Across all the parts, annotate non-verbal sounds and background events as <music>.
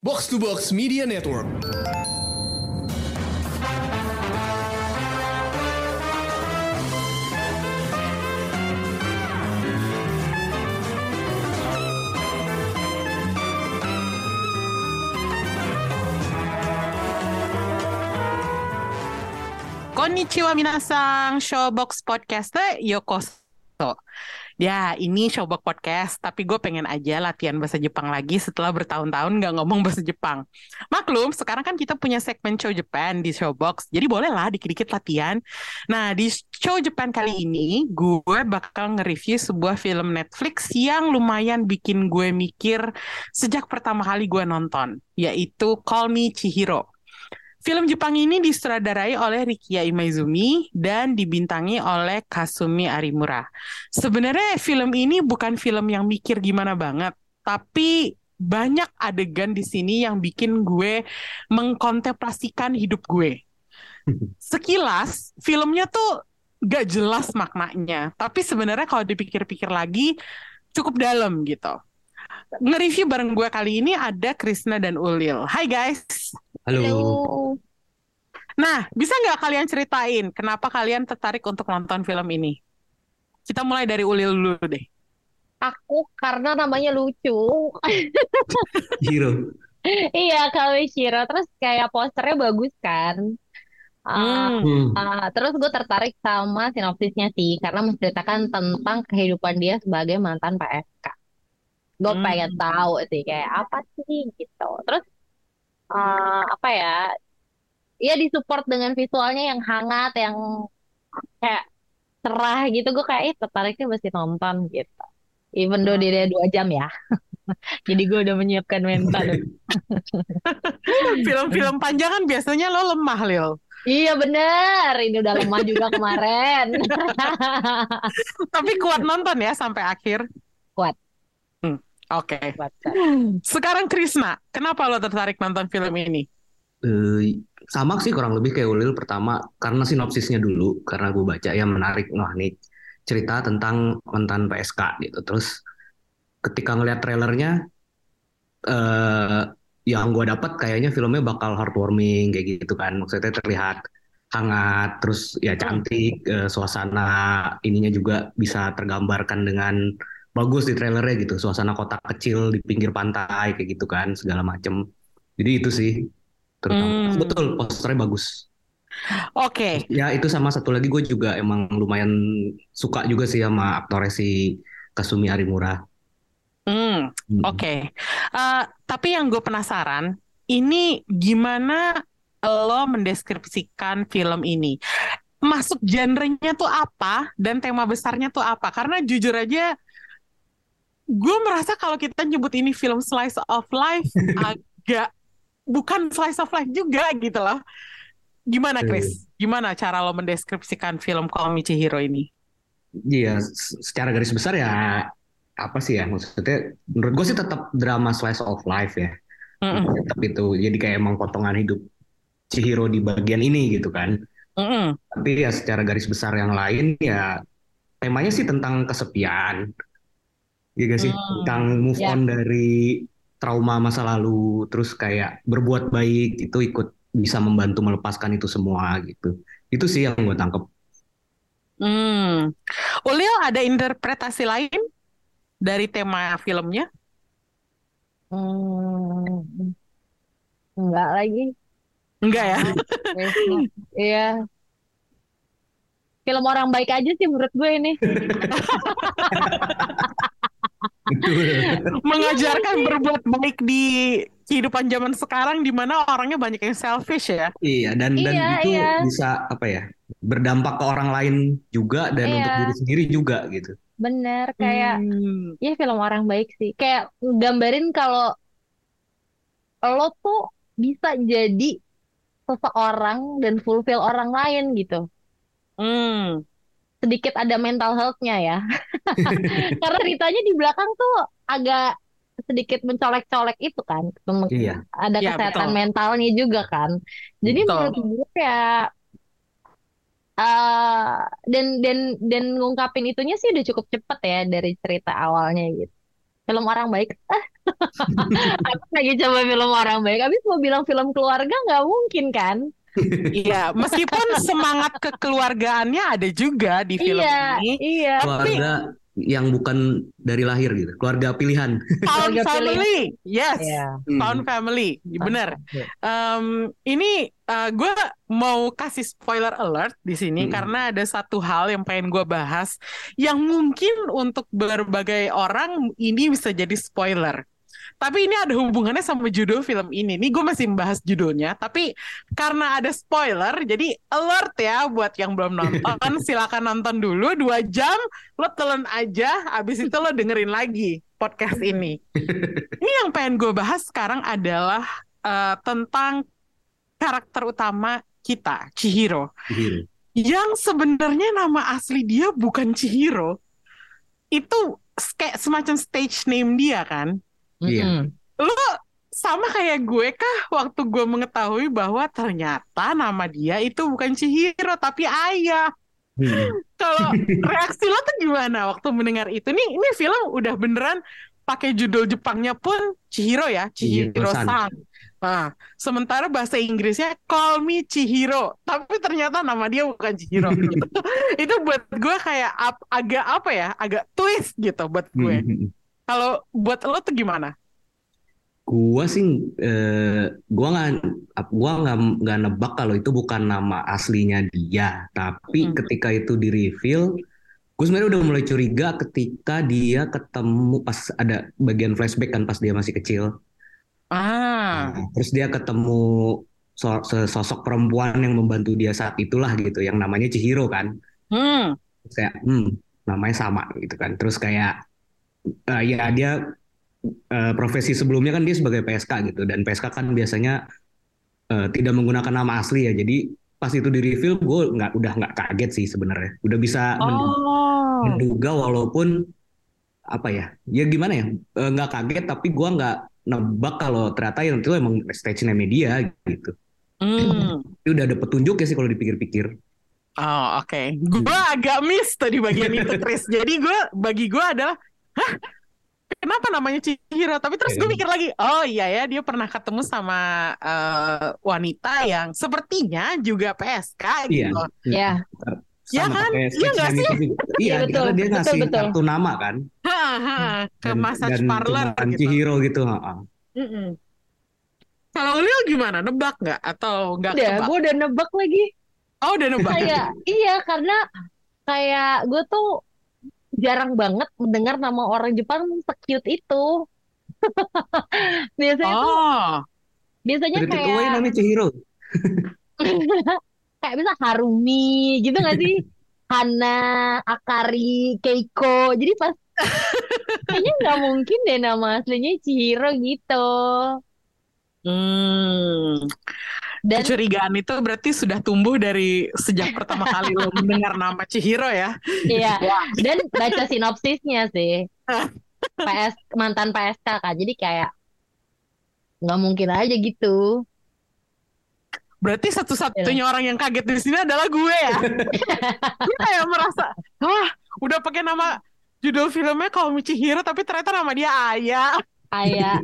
Box to Box Media Network. Konnichiwa minasang, Showbox Podcaster Yokoso. Ya, ini Showbox Podcast, tapi gue pengen aja latihan bahasa Jepang lagi setelah bertahun-tahun nggak ngomong bahasa Jepang. Maklum, sekarang kan kita punya segmen Show Japan di Showbox, jadi boleh lah dikit-dikit latihan. Nah, di Show Japan kali ini, gue bakal nge-review sebuah film Netflix yang lumayan bikin gue mikir sejak pertama kali gue nonton, yaitu Call Me Chihiro. Film Jepang ini disutradarai oleh Rikia Imaizumi dan dibintangi oleh Kasumi Arimura. Sebenarnya film ini bukan film yang mikir gimana banget, tapi banyak adegan di sini yang bikin gue mengkontemplasikan hidup gue. Sekilas, filmnya tuh gak jelas maknanya, tapi sebenarnya kalau dipikir-pikir lagi cukup dalam gitu. Nge-review bareng gue kali ini ada Krisna dan Ulil. Hai guys. Halo. Nah, bisa nggak kalian ceritain kenapa kalian tertarik untuk nonton film ini? Kita mulai dari Ulil dulu deh. Aku karena namanya lucu. <laughs> Hero. Iya, Shiro. Terus kayak posternya bagus kan. Uh, Hmm. uh, terus gue tertarik sama sinopsisnya sih, karena menceritakan tentang kehidupan dia sebagai mantan PSK. Gue Hmm. pengen tahu sih kayak apa sih gitu. Terus uh, apa ya? Ya disupport dengan visualnya yang hangat, yang kayak cerah gitu. Gue kayak eh, tertariknya mesti nonton gitu. Even though dia dua jam ya. <laughs> Jadi gue udah menyiapkan mental. <laughs> Film-film <laughs> panjang kan biasanya lo lemah, Lil. Iya bener, ini udah lemah juga kemarin. Tapi kuat nonton ya sampai akhir. Kuat. Oke. Kuat. Sekarang Krisna, kenapa lo tertarik nonton film ini? Eh, sama sih kurang lebih kayak Ulil pertama karena sinopsisnya dulu karena gue baca ya menarik wah nih cerita tentang mantan PSK gitu terus ketika ngeliat trailernya eh yang gue dapat kayaknya filmnya bakal heartwarming kayak gitu kan maksudnya terlihat hangat terus ya cantik eh, suasana ininya juga bisa tergambarkan dengan bagus di trailernya gitu suasana kota kecil di pinggir pantai kayak gitu kan segala macem jadi itu sih terutama Hmm. betul posternya bagus Oke. ya itu sama satu lagi gue juga emang lumayan suka juga sih sama aktornya si Kasumi Arimura Hmm, Hmm. Oke. Eh, tapi yang gue penasaran, ini gimana lo mendeskripsikan film ini? Masuk genrenya tuh apa dan tema besarnya tuh apa? Karena jujur aja, gue merasa kalau kita nyebut ini film slice of life <laughs> agak bukan slice of life juga gitu loh. Gimana, Chris? Gimana cara lo mendeskripsikan film Call Me Chihiro ini? Iya, secara garis besar ya apa sih ya maksudnya menurut gue sih tetap drama slice of life ya Mm-mm, tetap itu jadi kayak emang potongan hidup Chihiro di bagian ini gitu kan mm-mm, tapi ya secara garis besar yang lain ya temanya sih tentang kesepian ya gak sih Hmm. tentang move Ya. on dari trauma masa lalu terus kayak berbuat baik itu ikut bisa membantu melepaskan itu semua gitu itu sih yang gue tangkep Hmm. Ulil ada interpretasi lain dari tema filmnya? Hmm, enggak lagi. Enggak ya? Iya. Film orang baik aja sih menurut gue ini. <laughs> Mengajarkan berbuat baik di kehidupan zaman sekarang di mana orangnya banyak yang selfish ya. Iya dan dan Iya, itu iya. bisa apa ya berdampak ke orang lain juga dan untuk Iya. diri sendiri juga gitu. Bener, kayak Hmm. ya film orang baik sih. Kayak gambarin kalau lo tuh bisa jadi seseorang dan fulfill orang lain gitu. Hmm. Sedikit ada mental health-nya ya. <laughs> <laughs> Karena Ritanya di belakang tuh agak sedikit mencolek-colek itu kan. Iya. Ada Ya, kesehatan betul. mentalnya juga kan. Jadi Betul. menurut gue ya eh dan dan dan ngungkapin itunya sih udah cukup cepet ya dari cerita awalnya gitu. film orang baik. <laughs> Aku lagi coba film orang baik. Abis mau bilang film keluarga nggak mungkin kan? Iya, meskipun semangat kekeluargaannya ada juga di film iya, ini. iya. Keluarga yang bukan dari lahir gitu, keluarga pilihan. Found family, yes, Iya. Hmm. found family, bener. Em, ini gue mau kasih spoiler alert di sini Hmm. karena ada satu hal yang pengen gue bahas yang mungkin untuk berbagai orang ini bisa jadi spoiler. Tapi ini ada hubungannya sama judul film ini. Nih gue masih membahas judulnya, tapi karena ada spoiler, jadi alert ya buat yang belum nonton. <laughs> silakan nonton dulu dua jam, lo telan aja, abis itu lo dengerin lagi podcast ini. <laughs> Ini yang pengen gue bahas sekarang adalah eh, tentang karakter utama kita, Chihiro. Yang sebenarnya nama asli dia bukan Chihiro. Itu kayak semacam stage name dia kan. Iya. Mm-mm. Sama kayak gue kah waktu gue mengetahui bahwa ternyata nama dia itu bukan Chihiro tapi Ayah. Hmm. Kalau reaksi lo tuh gimana waktu mendengar itu? Nih, ini film udah beneran pakai judul Jepangnya pun Chihiro ya, Chihiro Chihiro-san. San. Nah, sementara bahasa Inggrisnya Call Me Chihiro, tapi ternyata nama dia bukan Chihiro. <laughs> itu buat gue kayak ap- agak apa ya, agak twist gitu buat gue. Kalau buat lo tuh gimana? Gua sih, eh, gua nggak, gua nggak nggak nebak kalau itu bukan nama aslinya dia. Tapi Hmm. ketika itu di reveal, gue sebenarnya udah mulai curiga ketika dia ketemu pas ada bagian flashback kan pas dia masih kecil. Ah, Nah, terus dia ketemu so- sosok perempuan yang membantu dia saat itulah gitu, yang namanya Chihiro kan. hmm, Terus kayak, hmm, namanya sama gitu kan. Terus kayak, eh, ya dia eh, profesi sebelumnya kan dia sebagai PSK gitu, dan PSK kan biasanya eh, tidak menggunakan nama asli ya. Jadi pas itu di reveal, gue nggak udah nggak kaget sih sebenarnya. Udah bisa oh, menduga walaupun apa ya, ya gimana ya, nggak kaget tapi gue nggak nebak kalau ternyata yang itu emang stage name dia gitu. hmm. Itu udah ada petunjuk ya sih kalau dipikir-pikir. Oh oke, Gue agak miss tuh di bagian itu Chris. <laughs> Jadi gue bagi gue adalah, hah, kenapa namanya Chihiro? Tapi terus gue Iya. mikir lagi, oh iya ya dia pernah ketemu sama eh, wanita yang sepertinya juga PSK Iya. gitu. Ya. Ya kan? Iya nggak name itu juga. Iya, Iya, betul. karena dia Betul, ngasih betul. kartu nama kan. Ha, ha, ke dan, massage dan parlor gitu. Chihiro gitu. ha, ha. Kalau Lil gimana? Nebak nggak atau nggak Udah, ketebak? gue udah nebak lagi. Oh udah nebak. Kayak, iya karena kayak gue tuh jarang banget mendengar nama orang Jepang se-cute itu. <laughs> Biasanya tuh, Oh, biasanya Spirited kayak Away namanya Chihiro. <laughs> kayak bisa Harumi gitu gak sih? Hana, Akari, Keiko. Jadi pas <laughs> kayaknya nggak mungkin deh nama aslinya Chihiro gitu. hmm. Dan Kecurigaan itu berarti sudah tumbuh dari sejak pertama kali lo mendengar nama Chihiro ya. iya, dan baca sinopsisnya sih. <laughs> PS mantan PSK kan. Jadi kayak nggak mungkin aja gitu. Berarti satu-satunya orang yang kaget di sini adalah gue ya. <laughs> gue kayak merasa, wah, udah pakai nama judul filmnya Call Me Chihiro, tapi ternyata nama dia Aya. Kayak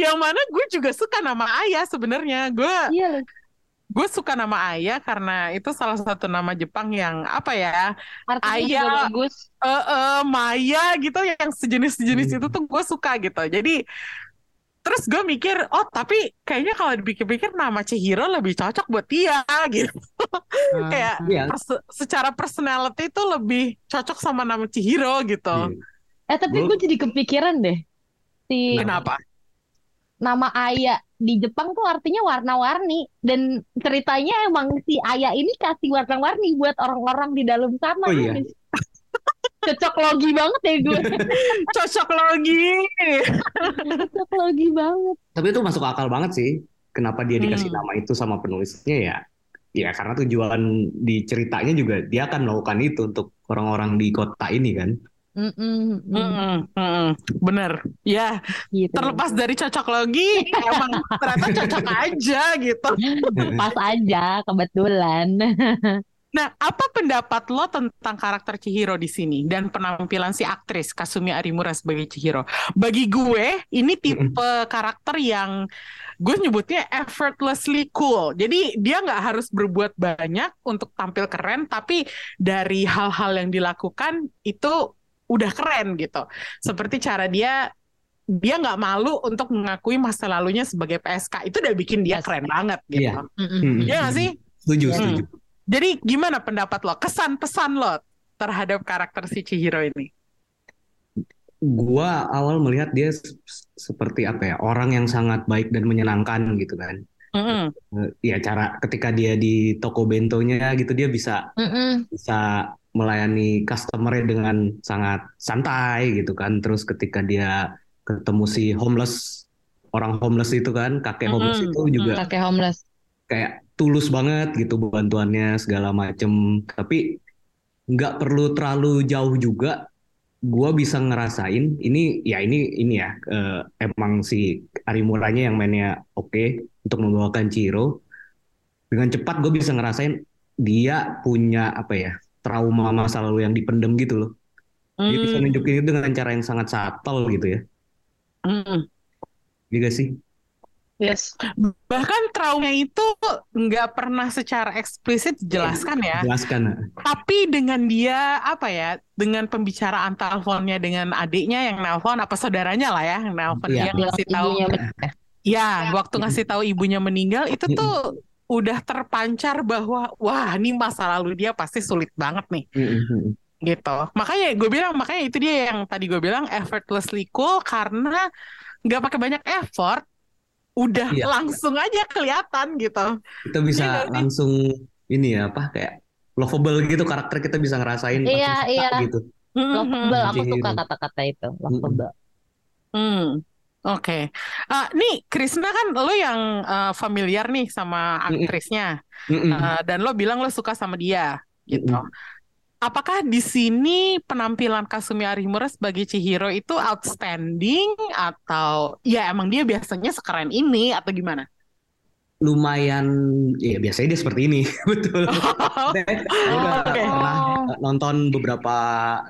Yang mana gue juga suka nama Aya sebenarnya. Gue iya loh. gue suka nama Aya karena itu salah satu nama Jepang yang apa ya, Artinya Aya. juga bagus. eh eh, Maya gitu, yang sejenis-sejenis Hmm. itu tuh gue suka gitu. Jadi terus gue mikir, oh tapi kayaknya kalau dipikir-pikir nama Chihiro lebih cocok buat dia <laughs> gitu. Kayak Iya. pers- secara personality itu lebih cocok sama nama Chihiro gitu. Iya. Eh tapi Gua- gue jadi kepikiran deh. Si Kenapa? Nama Aya di Jepang tuh artinya warna-warni dan ceritanya emang si Aya ini kasih warna-warni buat orang-orang di dalam sana. Oh iya. <laughs> Cocok logi banget ya gue. <laughs> Cocok logi. Cocok logi banget. Tapi itu masuk akal banget sih. Kenapa dia dikasih Hmm. nama itu sama penulisnya ya? Ya karena tujuan di ceritanya juga dia akan melakukan itu untuk orang-orang di kota ini kan. Mm-mm, mm, Mm-mm, mm-mm. Bener. Ya, gitu. terlepas dari cocok logi, emang ternyata cocok <laughs> aja gitu. Pas aja kebetulan. <laughs> Nah, apa pendapat lo tentang karakter Chihiro di sini dan penampilan si aktris Kasumi Arimura sebagai Chihiro? Bagi gue, ini tipe karakter yang gue nyebutnya effortlessly cool. Jadi dia nggak harus berbuat banyak untuk tampil keren, tapi dari hal-hal yang dilakukan itu udah keren gitu. Seperti cara dia dia nggak malu untuk mengakui masa lalunya sebagai PSK itu udah bikin dia keren banget gitu. Iya. Nggak sih? Setuju, Hmm. setuju. Jadi gimana pendapat lo? Kesan pesan lo terhadap karakter si Chihiro ini? Gua awal melihat dia se- seperti apa ya, orang yang sangat baik dan menyenangkan gitu kan. Mm-mm. Eh, Ya cara ketika dia di toko bentonya gitu dia bisa Mm-mm. bisa melayani customer-nya dengan sangat santai gitu kan. Terus ketika dia ketemu si homeless, orang homeless itu kan, kakek homeless Mm-mm. itu juga Kakek homeless. kayak tulus banget gitu bantuannya segala macem. Tapi nggak perlu terlalu jauh juga. Gua bisa ngerasain ini ya ini ini ya eh, emang si Arimuranya yang mainnya oke untuk membawakan Chiro. Dengan cepat gue bisa ngerasain dia punya apa ya trauma masa lalu yang dipendem gitu loh. Dia bisa Mm. nunjukin itu dengan cara yang sangat subtle gitu ya. Mm. Iya gak sih? Yes. Bahkan trauma itu nggak pernah secara eksplisit dijelaskan ya. Jelaskan. Tapi dengan dia apa ya, dengan pembicaraan teleponnya dengan adiknya yang nelpon apa saudaranya lah ya, yang nelpon Iya. dia ngasih tahu. ibunya meninggal. Ya, waktu ngasih tahu ibunya meninggal itu tuh udah terpancar bahwa wah ini masa lalu dia pasti sulit banget nih Mm-mm. gitu. Makanya gue bilang makanya itu dia yang tadi gue bilang effortlessly cool karena nggak pakai banyak effort, udah Iya. langsung aja kelihatan gitu. kita bisa sih? langsung ini ya apa kayak lovable gitu karakter kita bisa ngerasain Iya, iya. gitu. Lovable, aku Chihiro. suka kata-kata itu. Lovable. Hmm, oke. Ah, nih Krisna kan lo yang eh, familiar nih sama aktrisnya, Mm-mm. Eh, dan lo bilang lo suka sama dia, gitu. Mm-mm. Apakah di sini penampilan Kasumi Arimura sebagai Chihiro itu outstanding atau ya emang dia biasanya sekeren ini atau gimana? Lumayan ya biasanya dia seperti ini <laughs> betul. <laughs> Udah Oke. pernah nonton beberapa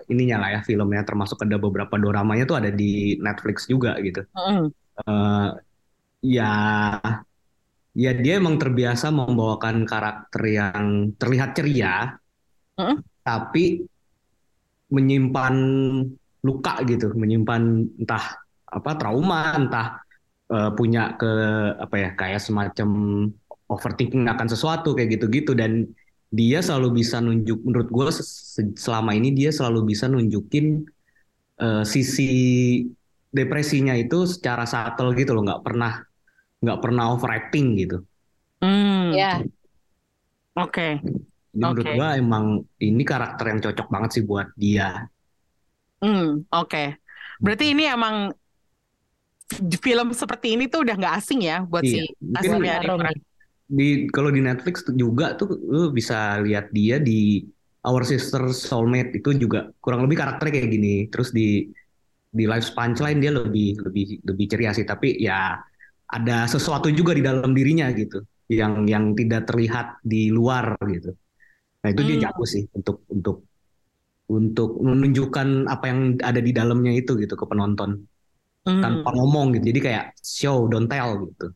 ininya lah ya filmnya termasuk ada beberapa doramanya tuh ada di Netflix juga gitu. Mm, Eh, ya ya dia emang terbiasa membawakan karakter yang terlihat ceria Mm. tapi menyimpan luka gitu menyimpan entah apa trauma entah eh, punya ke apa ya kayak semacam overthinking akan sesuatu kayak gitu-gitu dan dia selalu bisa nunjuk menurut gue selama ini dia selalu bisa nunjukin eh, sisi depresinya itu secara subtle gitu loh nggak pernah nggak pernah overacting gitu Hmm, Ya, oke. jadi menurut Oke. gue emang ini karakter yang cocok banget sih buat dia Hmm, oke. Berarti ini emang film seperti ini tuh udah nggak asing ya buat Iya, si mungkin. Di kalau di Netflix juga tuh lu bisa lihat dia di Our Sister Soulmate itu juga kurang lebih karakternya kayak gini. Terus di di Life's Punchline dia lebih lebih lebih ceria sih, tapi ya ada sesuatu juga di dalam dirinya gitu yang yang tidak terlihat di luar gitu. Nah, itu dia Hmm. jago sih untuk untuk untuk menunjukkan apa yang ada di dalamnya itu gitu ke penonton Hmm, tanpa ngomong gitu. Jadi kayak show don't tell gitu.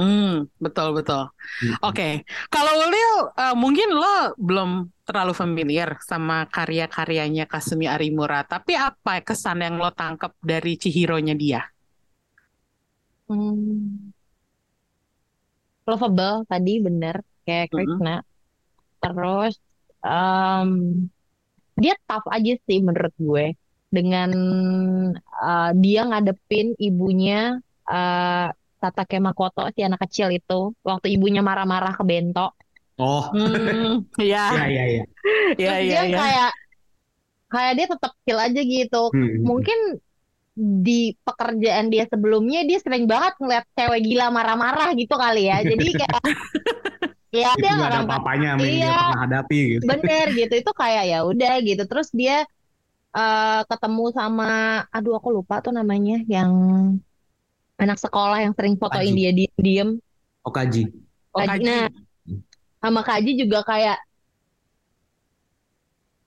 Hmm, betul betul. Hmm. Oke, kalau Ulil eh, mungkin lo belum terlalu familiar sama karya-karyanya Kasumi Arimura, tapi apa kesan yang lo tangkap dari Chihiro-nya dia? Hmm. Lovable tadi bener kayak Mm-mm. Krishna. Terus em, dia tough aja sih menurut gue dengan eh, dia ngadepin ibunya eh Tatake Makoto si anak kecil itu waktu ibunya marah-marah ke Bento. Oh, Hmm, <laughs> ya ya, ya ya. ya, Terus ya, dia ya. kayak kayak dia tetap chill aja gitu. Hmm. Mungkin di pekerjaan dia sebelumnya dia sering banget ngeliat cewek gila marah-marah gitu kali ya. Jadi kayak <laughs> ya itu dia nggak ada orang apa-apanya sama yang dia Iya. pernah hadapi gitu. bener gitu itu kayak ya udah gitu. Terus dia eh, ketemu sama aduh aku lupa tuh namanya yang anak sekolah yang sering fotoin Kaji. dia diem-diem. Okaji. Oh, Kaji. Kaji. Nah, sama Kaji juga kayak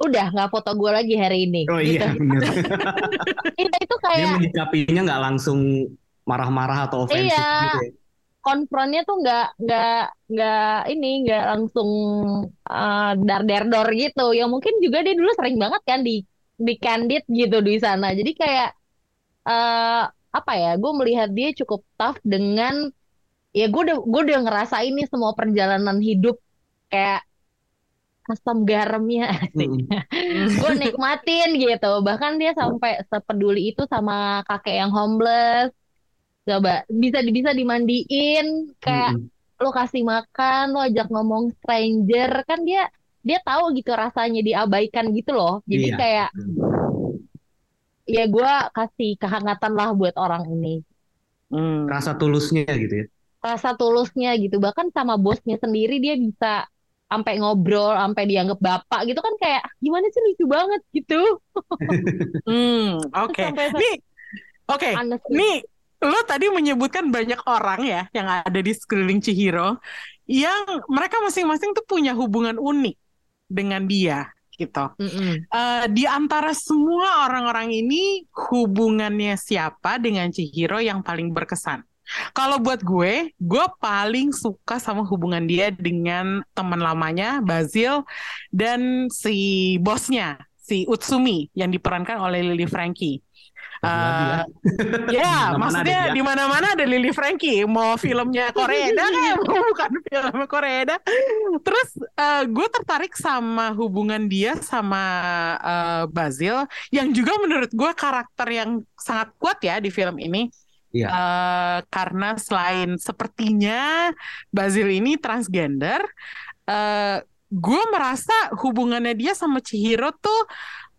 udah nggak foto gue lagi hari ini Oh gitu. iya benar. <laughs> Iya, itu Dia kayak menyikapinya nggak langsung marah-marah atau ofensif Iya. gitu ya. konfronnya tuh nggak nggak nggak ini nggak langsung uh, dar der dor gitu ya mungkin juga dia dulu sering banget kan di di candid gitu di sana jadi kayak eh apa ya gue melihat dia cukup tough dengan ya gue udah gue udah ngerasain nih semua perjalanan hidup kayak asam garamnya. <laughs> Gue nikmatin gitu. Bahkan dia sampai sepeduli itu sama kakek yang homeless. Coba bisa bisa dimandiin kayak Mm-mm. lo kasih makan lo ajak ngomong stranger. Kan dia dia tahu gitu rasanya diabaikan gitu loh. Jadi Iya. kayak ya gue kasih kehangatan lah buat orang ini Hmm. Rasa tulusnya gitu ya. rasa tulusnya gitu bahkan sama bosnya sendiri dia bisa sampai ngobrol sampai dianggap bapak gitu kan kayak gimana sih lucu banget gitu <laughs> Hmm, oke. Sampai- Nih, oke. honestly Nih, lo tadi menyebutkan banyak orang ya yang ada di sekeliling Chihiro yang mereka masing-masing tuh punya hubungan unik dengan dia gitu. Mm-mm. Eh, di antara semua orang-orang ini hubungannya siapa dengan Chihiro yang paling berkesan? Kalau buat gue, gue paling suka sama hubungan dia dengan teman lamanya Basil dan si bosnya, si Utsumi yang diperankan oleh Lily Frankie. Lagi-lagi ya. <laughs> Eh, ya, mana-mana maksudnya di mana-mana ada Lily Frankie. Mau filmnya Korea kayak <laughs> mau bukan film Korea. Terus eh, gue tertarik sama hubungan dia sama eh, Basil, yang juga menurut gue karakter yang sangat kuat ya di film ini. Iya. Eh, karena selain sepertinya Basil ini transgender, eh, gue merasa hubungannya dia sama Chihiro tuh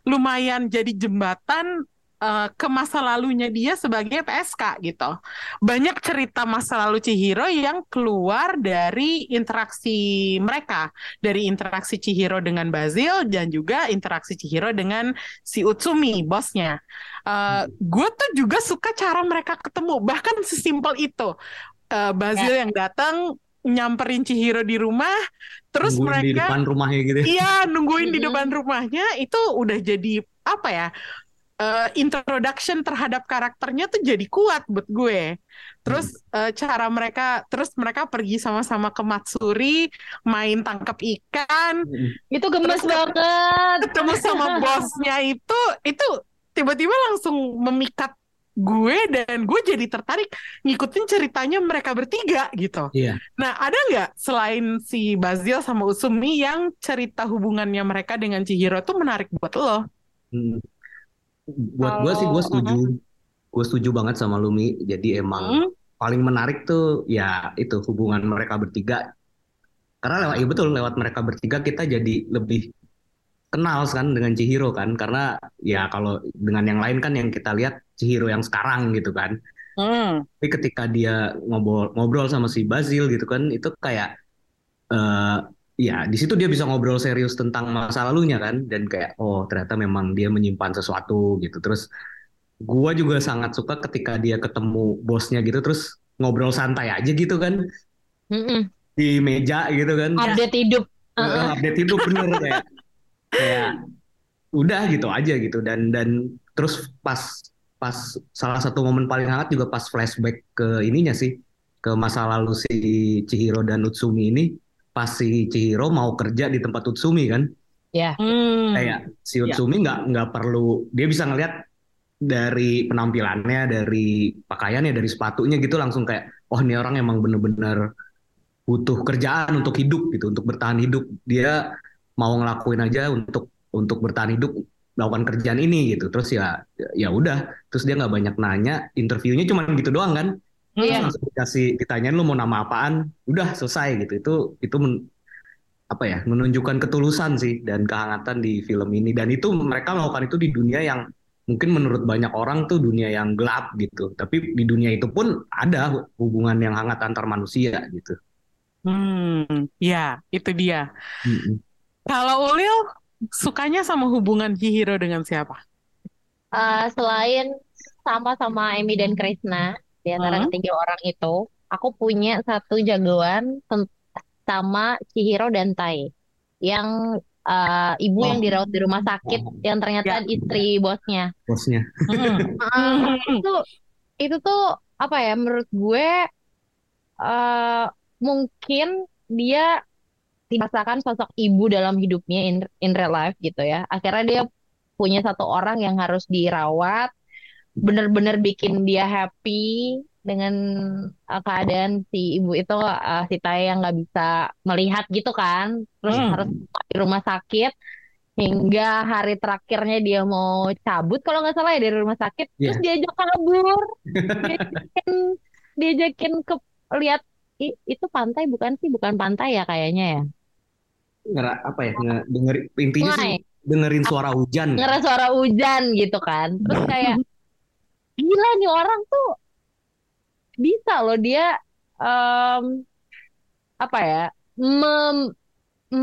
lumayan jadi jembatan eh, ke masa lalunya dia sebagai PSK gitu. Banyak cerita masa lalu Chihiro yang keluar dari interaksi mereka, dari interaksi Chihiro dengan Basil dan juga interaksi Chihiro dengan si Utsumi, bosnya. Eh, gue tuh juga suka cara mereka ketemu, bahkan sesimpel itu. Eh, Basil yang datang nyamperin Chihiro di rumah, terus Nungguin di mereka depan rumahnya gitu ya. Iya, nungguin di Mm-mm. depan rumahnya itu udah jadi apa ya? Eh, introduction terhadap karakternya tuh jadi kuat buat gue. Terus eh, cara mereka, terus mereka pergi sama-sama ke Matsuri, main tangkap ikan, Mm-mm. itu gemes Terus- banget ketemu sama <laughs> bosnya itu, itu tiba-tiba langsung memikat gue dan gue jadi tertarik ngikutin ceritanya mereka bertiga gitu. Iya. Nah, ada nggak selain si Basil sama Usumi yang cerita hubungannya mereka dengan Chihiro tuh menarik buat lo? Mm. Buat gue sih gue Kalau- setuju. Gue setuju banget sama Lumi. Jadi emang Hmm? paling menarik tuh ya itu hubungan mereka bertiga. Karena lewat, ya betul lewat mereka bertiga kita jadi lebih kenal kan dengan Chihiro kan. Karena ya kalau dengan yang lain kan yang kita lihat Chihiro yang sekarang gitu kan. Hmm. Tapi ketika dia ngobrol ngobrol sama si Basil gitu kan, itu kayak eh ya di situ dia bisa ngobrol serius tentang masa lalunya kan, dan kayak oh ternyata memang dia menyimpan sesuatu gitu. Terus gua juga sangat suka ketika dia ketemu bosnya gitu, terus ngobrol santai aja gitu kan Mm-mm. di meja gitu kan, update hidup Eh, Uh-uh. update hidup bener kayak kayak udah gitu aja gitu dan dan terus pas pas salah satu momen paling hangat juga pas flashback ke ininya sih ke masa lalu si Chihiro dan Utsumi ini pas si Chihiro mau kerja di tempat Utsumi kan? Hmm. kayak si Ya. Utsumi nggak nggak perlu dia bisa ngeliat dari penampilannya dari pakaiannya dari sepatunya gitu langsung kayak oh ini orang emang bener-bener butuh kerjaan untuk hidup gitu untuk bertahan hidup. Dia mau ngelakuin aja untuk untuk bertahan hidup melakukan kerjaan ini gitu. Terus ya ya udah. Terus dia nggak banyak nanya interviewnya cuma gitu doang kan Iya. langsung dikasih ditanyain lu mau nama apaan udah selesai gitu itu itu men- apa ya menunjukkan ketulusan sih dan kehangatan di film ini dan itu mereka melakukan itu di dunia yang mungkin menurut banyak orang tuh dunia yang gelap gitu tapi di dunia itu pun ada hubungan yang hangat antar manusia gitu Hmm. Ya, itu dia. Mm-mm. Kalau Ulil sukanya sama hubungan Chihiro dengan siapa? Uh, selain sama-sama Emi dan Krisna di antara Hmm. ketiga orang itu, aku punya satu jagoan sama Chihiro dan Tai. Yang uh, ibu Oh. yang dirawat di rumah sakit yang ternyata istri bosnya. bosnya. Mm-mm. Uh, <laughs> itu itu tuh apa ya menurut gue uh, mungkin dia dirasakan sosok ibu dalam hidupnya in, in real life gitu ya. Akhirnya dia punya satu orang yang harus dirawat, bener-bener bikin dia happy dengan uh, keadaan si ibu itu uh, si Taya yang nggak bisa melihat gitu kan, terus Hmm. harus di rumah sakit hingga hari terakhirnya dia mau cabut kalau nggak salah ya dari rumah sakit, terus diajak kabur, <laughs> diajakin, diajakin ke lihat i- itu pantai bukan sih, bukan pantai ya kayaknya ya. Ngera, apa ya? Nge, denger, intinya sih dengerin suara hujan. Ngeras suara hujan gitu kan. Terus kayak <laughs> gila nih orang tuh bisa loh dia em, apa ya mem,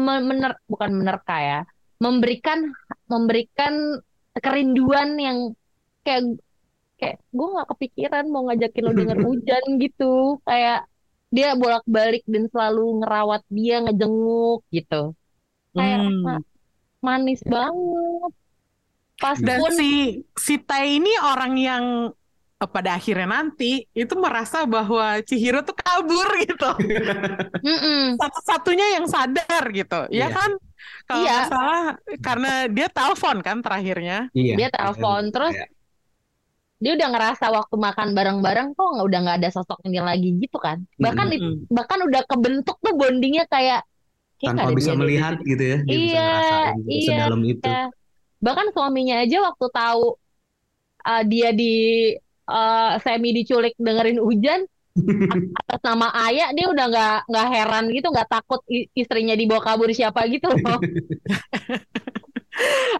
me- mener, bukan menerka ya memberikan memberikan kerinduan yang kayak kayak gue nggak kepikiran mau ngajakin lo denger <laughs> hujan gitu. Kayak dia bolak-balik dan selalu ngerawat dia ngejenguk gitu. Kayak Hmm. ma- manis banget pas Dan pun si si Tai ini orang yang eh, pada akhirnya nanti itu merasa bahwa Chihiro tuh kabur <laughs> gitu. Satu-satunya yang sadar gitu. Ya Iya. kan? Kalau Iya. nggak salah karena dia telepon kan terakhirnya. Iya. Dia telepon, terus Kayak, dia udah ngerasa waktu makan bareng-bareng kok nggak udah nggak ada sosok ini lagi gitu kan bahkan Mm-mm. it- bahkan udah kebentuk tuh bondingnya kayak tanpa bisa melihat gitu ya. Dia bisa Iya, ngerasain gitu, iya, sedalam itu. Iya. bahkan suaminya aja waktu tahu uh, dia di uh, semi diculik dengerin hujan <laughs> atas nama ayah dia udah nggak nggak heran gitu nggak takut istrinya dibawa kabur siapa gitu loh <laughs>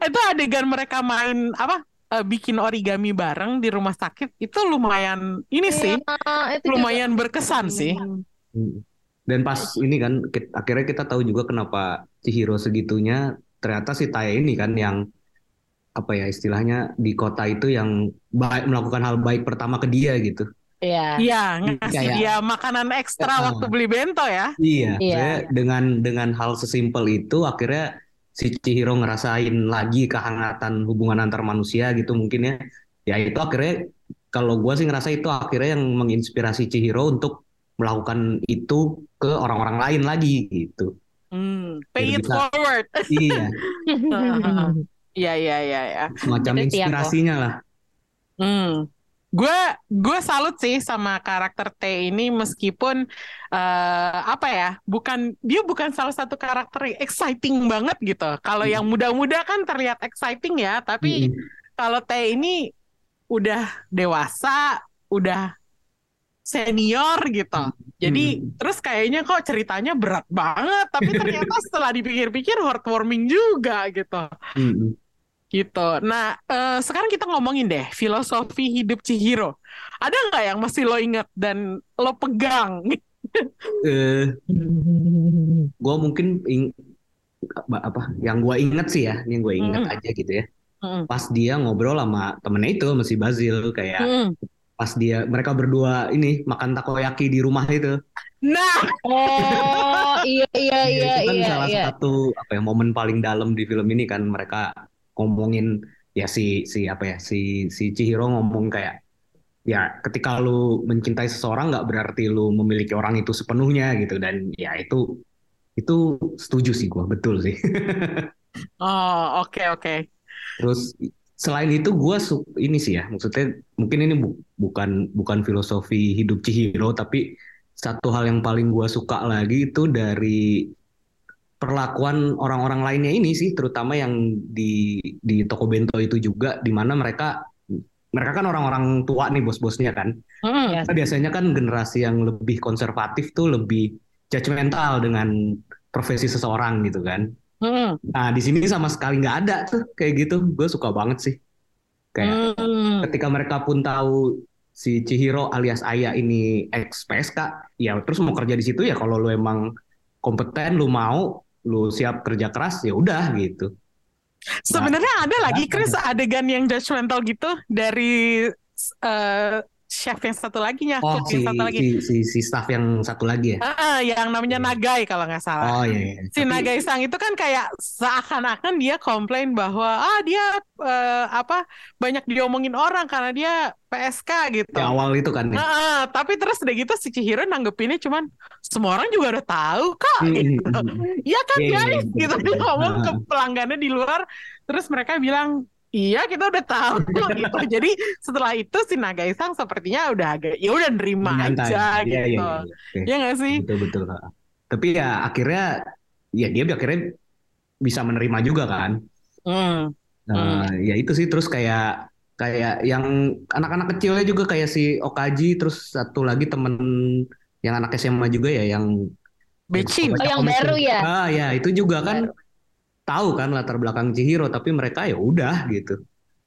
Itu adegan mereka main apa? eh, bikin origami bareng di rumah sakit itu lumayan ini sih, Iya, itu juga. lumayan berkesan sih. Mm. Dan pas ini kan akhirnya kita tahu juga kenapa Chihiro segitunya ternyata si Taya ini kan yang apa ya istilahnya di kota itu yang baik melakukan hal baik pertama ke dia gitu. Iya. Iya, ngasih Kayak- dia makanan ekstra Ah. waktu beli bento ya. Iya, Iya, saya iya. dengan dengan hal sesimpel itu akhirnya si Chihiro ngerasain lagi kehangatan hubungan antar manusia gitu mungkin ya. Ya itu akhirnya kalau gua sih ngerasa itu akhirnya yang menginspirasi Chihiro untuk melakukan itu ke orang-orang lain lagi gitu. Hmm, pay Biar it bisa- forward. Iya, <laughs> Iya, iya, iya, ya. semacam Itu aku. inspirasinya lah. Hmm. Gue gue salut sih sama karakter T ini meskipun eh, apa ya bukan dia bukan salah satu karakter yang exciting banget gitu. Kalau yang muda-muda kan terlihat exciting ya, tapi Mm-mm. kalau T ini udah dewasa, udah senior gitu. Jadi terus kayaknya kok ceritanya berat banget, tapi ternyata <laughs> setelah dipikir-pikir heartwarming juga gitu. Mm-mm. Gitu. Nah, eh, sekarang kita ngomongin deh filosofi hidup Chihiro. Ada nggak yang masih lo ingat dan lo pegang? <laughs> Eh, gue mungkin ing- apa, apa yang gue inget sih ya, ini yang gue inget Mm-mm. aja gitu ya. Mm, Pas dia ngobrol sama temennya itu, masih Basil kayak mm. pas dia mereka berdua ini makan takoyaki di rumah itu. Nah, Oh, iya iya Ya, iya itu kan iya salah iya. satu apa ya momen paling dalam di film ini kan mereka ngomongin ya si si apa ya si si Chihiro ngomong kayak ya ketika lu mencintai seseorang nggak berarti lu memiliki orang itu sepenuhnya gitu dan ya itu itu setuju sih gua betul sih. <laughs> oh oke oke. Terus selain itu gue ini sih ya maksudnya mungkin ini bu- bukan bukan filosofi hidup Chihiro tapi satu hal yang paling gue suka lagi itu dari perlakuan orang-orang lainnya ini sih terutama yang di di toko bento itu juga di mana mereka mereka kan orang-orang tua nih bos-bosnya kan Mm, Iya. Nah, biasanya kan generasi yang lebih konservatif tuh lebih judgmental dengan profesi seseorang gitu kan mm, Nah, di sini sama sekali nggak ada tuh kayak gitu. Gue suka banget sih. Kayak mm. ketika mereka pun tahu si Chihiro alias Aya ini ex PSK, ya terus mau kerja di situ ya kalau lu emang kompeten, lu mau, lu siap kerja keras, ya udah gitu. Sebenarnya ada lagi Chris adegan yang judgmental gitu dari eh, chef yang satu lagi nya, Oh si yang satu lagi. si si si staff yang satu lagi ya. Ah, ah, yang namanya Nagai kalau nggak salah. Oh iya. iya. Si Tapi- Nagai Sang itu kan kayak seakan-akan dia komplain bahwa ah dia eh, apa banyak diomongin orang karena dia PSK gitu. di awal itu kan. ya. Ah, ah, tapi terus udah gitu si Chihiro nanggepinnya cuman semua orang juga udah tahu kok Hmm, gitu. hmm. Iya kan Iya, iya, guys iya, gitu betul, dia ngomong ke pelanggannya di luar terus mereka bilang iya kita udah tahu <laughs> gitu. Jadi setelah itu si Nagai Sang sepertinya udah agak ya udah nerima Nyantai. aja Iya, gitu. iya, iya, oke. Iya nggak sih? Betul betul. Tapi ya akhirnya ya dia akhirnya bisa menerima juga kan. Hmm. Nah, ya itu sih terus kayak kayak yang anak-anak kecilnya juga kayak si Okaji terus satu lagi temen yang anak SMA juga ya yang Becin. Oh, yang baru ya? Ah ya itu juga kan tahu kan latar belakang Chihiro tapi mereka ya udah gitu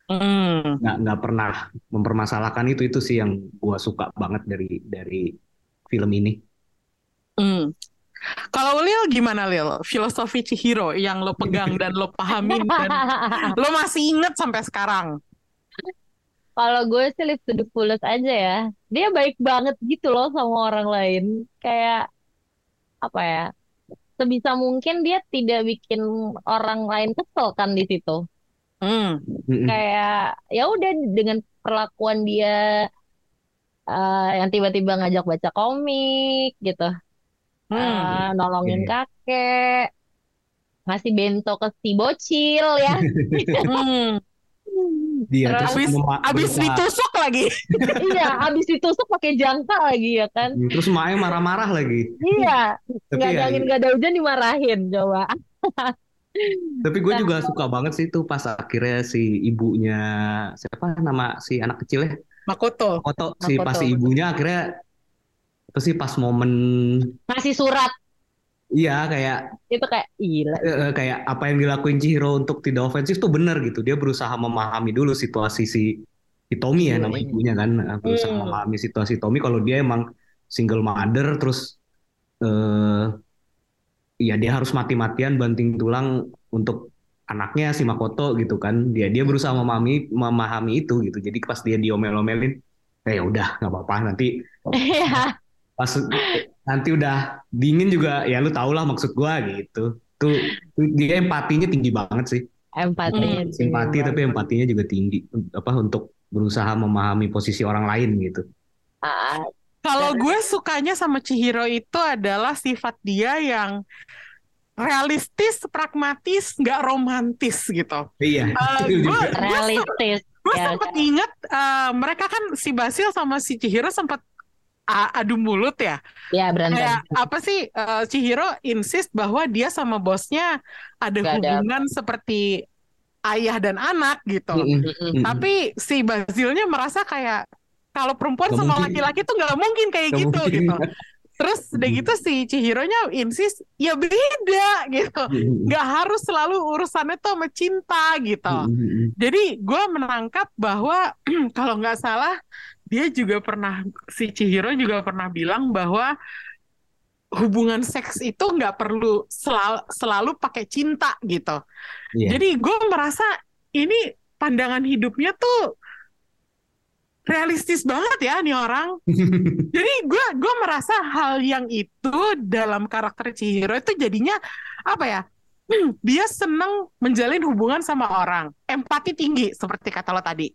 Hmm. nggak nggak pernah mempermasalahkan itu itu sih yang gua suka banget dari dari film ini. Hmm. Kalau Lil gimana Lil? Filosofi Chihiro yang lo pegang dan lo pahamin dan <laughs> lo masih inget sampai sekarang. Kalau gue sih live to the fullest aja ya. Dia baik banget gitu loh sama orang lain. Kayak apa ya? Sebisa mungkin dia tidak bikin orang lain kesel kan di situ. Hmm. Kayak ya udah dengan perlakuan dia eh, yang tiba-tiba ngajak baca komik gitu. Hmm. Eh, nolongin Iya. kakek, ngasih bento ke si bocil ya. <laughs> Hmm. Dia Terus- Abis, abis berusaha- ditusuk lagi. <laughs> iya, habis ditusuk pakai jangka lagi ya kan. terus Mae marah-marah lagi. Iya, Tapi nggak ada ya, angin nggak ada hujan dimarahin coba. tapi gue Nah. juga suka banget sih itu pas akhirnya si ibunya siapa nama si anak kecilnya Makoto. Koto si Makoto. pas si ibunya akhirnya apa sih pas momen Ngasih surat iya kayak itu kayak gila. kayak apa yang dilakuin Chihiro untuk tidak ofensif tuh bener gitu dia berusaha memahami dulu situasi si si Tommy ya nama Ibunya. ibunya kan berusaha Hmm. memahami situasi Tommy kalau dia emang single mother terus eh ya dia harus mati-matian banting tulang untuk anaknya si Makoto gitu kan dia dia berusaha memahami memahami itu gitu jadi pas dia diomel-omelin eh ya udah nggak apa-apa nanti <laughs> Iya. pas nanti udah dingin juga ya lu tau lah maksud gua gitu tuh, tuh dia empatinya tinggi banget sih Empatinya Hmm, simpati tapi banget. empatinya juga tinggi apa untuk berusaha memahami posisi orang lain gitu Ah, Kalau gue sukanya sama Chihiro itu adalah sifat dia yang realistis, pragmatis, nggak romantis gitu. iya Eh, <laughs> itu gue realistis. gue Ya, sempet inget eh, mereka kan si Basil sama si Chihiro sempat a- adu mulut ya. Ya berantem. Kayak apa sih eh, Chihiro insist bahwa dia sama bosnya ada Gak ada. hubungan seperti ayah dan anak gitu. Mm-mm. Mm-mm. Tapi si Basilnya merasa kayak kalau perempuan Gak sama mungkin. laki-laki tuh nggak mungkin kayak Gak gitu mungkin. gitu. Terus udah Hmm. gitu si Chihiro-nya insist ya beda gitu. Nggak harus selalu urusannya tuh sama cinta gitu. Jadi gue menangkap bahwa <clears throat> kalau nggak salah dia juga pernah si Chihiro juga pernah bilang bahwa hubungan seks itu nggak perlu selalu, selalu pakai cinta gitu. Iya. Jadi gue merasa ini pandangan hidupnya tuh realistis banget ya nih orang. <laughs> Jadi gue gue merasa hal yang itu dalam karakter Chihiro itu jadinya apa ya? Hmm, dia seneng menjalin hubungan sama orang, empati tinggi seperti kata lo tadi.